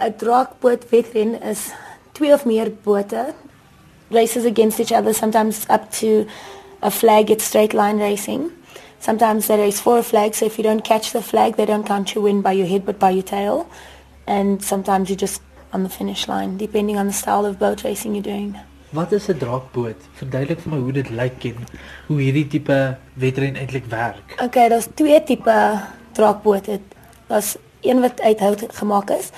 'n draakboot wedren is twee of meer bote races against each other sometimes up to a flag it's straight line racing. Sometimes there is four flags so if you don't catch the flag they don't count you win by your head but by your tail. And sometimes you just on the finish line depending on the style of boat racing you're doing. Wat is 'n draakboot? Verduidelik vir my hoe dit lyk en hoe hierdie tipe wedren eintlik werk. Okay, daar's twee tipe draakbote. Daar's een wat uit hout gemaak is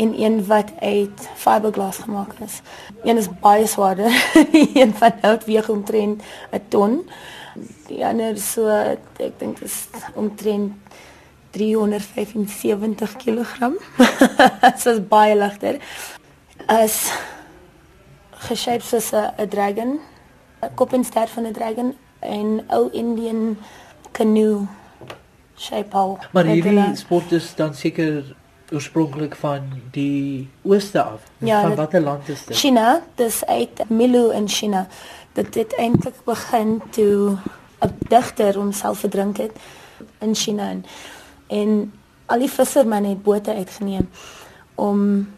en een wat uit fiberglass gemaak is. Een is baie swaarder. een van hout weeg omtrent 'n ton. Die ander so ek dink is omtrent 375 kg. Dit is baie ligter. As geshaped soos 'n dragon, 'n kop en stert van 'n dragon en ou Indian canoe shape hou. Maar hierdie sport is dan seker oorspronklik van die ooste af. Ja, van watter land is dit? China, dis uit Milu in China. Dit het eintlik begin toe 'n digter homself verdrink het in China en, en al die vissermanne het bote uitgeneem om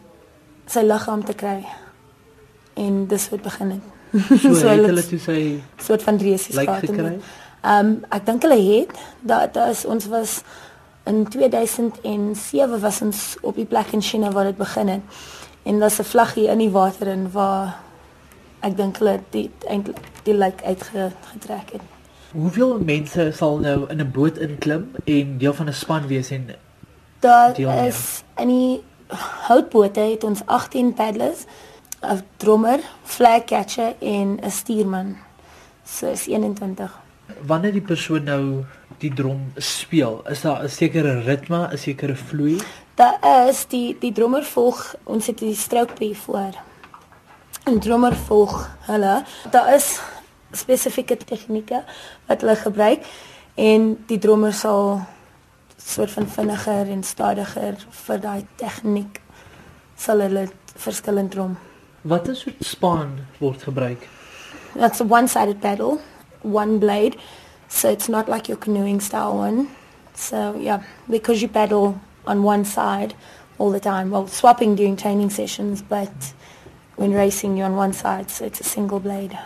sy liggaam te kry. En dis hoe dit begin het. So, so het hulle toe sy soort van resies like gehad. Ehm um, ek dink hulle het dat da is ons was in 2007 was ons op die plek in China waar dit begin het. En daar's 'n vlaggie in die water in waar ek dink hulle dit eintlik die lijk uitgetrek het. Hoeveel mense sal nou in 'n boot inklim en deel van 'n span wees en Daar is in die houtbote het ons 18 paddlers, 'n drummer, flag catcher en 'n stuurman. So is 21. Wanneer die persoon nou die drom speel, is daar 'n sekere ritme, 'n sekere vloei? Daar is die die drummer volg ons het die strookpie voor. En drummer volg hulle. Daar is spesifieke tegnieke wat hulle gebruik en die drummer sal soort van vinniger en stadiger vir daai tegniek sal hulle verskillend drum. Watter soort span word gebruik? That's a one-sided paddle, one blade. So it's not like your canoeing style one. So yeah, because you paddle on one side all the time. Well, swapping during training sessions, but when racing you're on one side, so it's a single blade.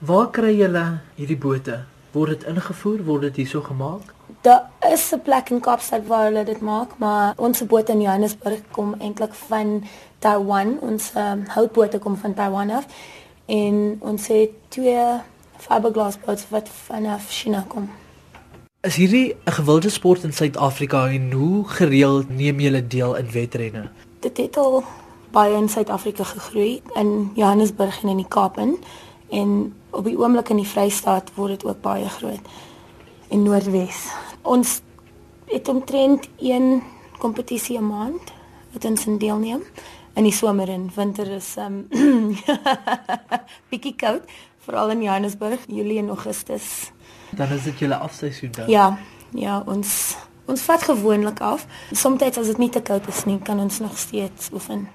Waar kry julle hierdie bote? Word dit ingevoer? Word dit hierso gemaak? Daar is 'n plek in Kaapstad waar hulle dit maak, maar ons boot in Johannesburg kom eintlik van Taiwan. Ons um, houtbote kom van Taiwan af en ons het twee fiberglass bote wat vanaf China kom. Is hierdie 'n gewilde sport in Suid-Afrika en hoe gereeld neem julle deel in wedrenne? Dit het al baie in Suid-Afrika gegroei in Johannesburg en in die Kaap in en op die oomblik in die Vrystaat word dit ook baie groot in Noordwes. Ons het omtrent een kompetisie 'n maand wat ons in deelneem in die somer en winter is um bietjie koud veral in Johannesburg Julie en Augustus. Dan is dit julle afseisoen dan. Ja, ja, ons ons vat gewoonlik af. Soms as dit nie te koud is nie, kan ons nog steeds oefen.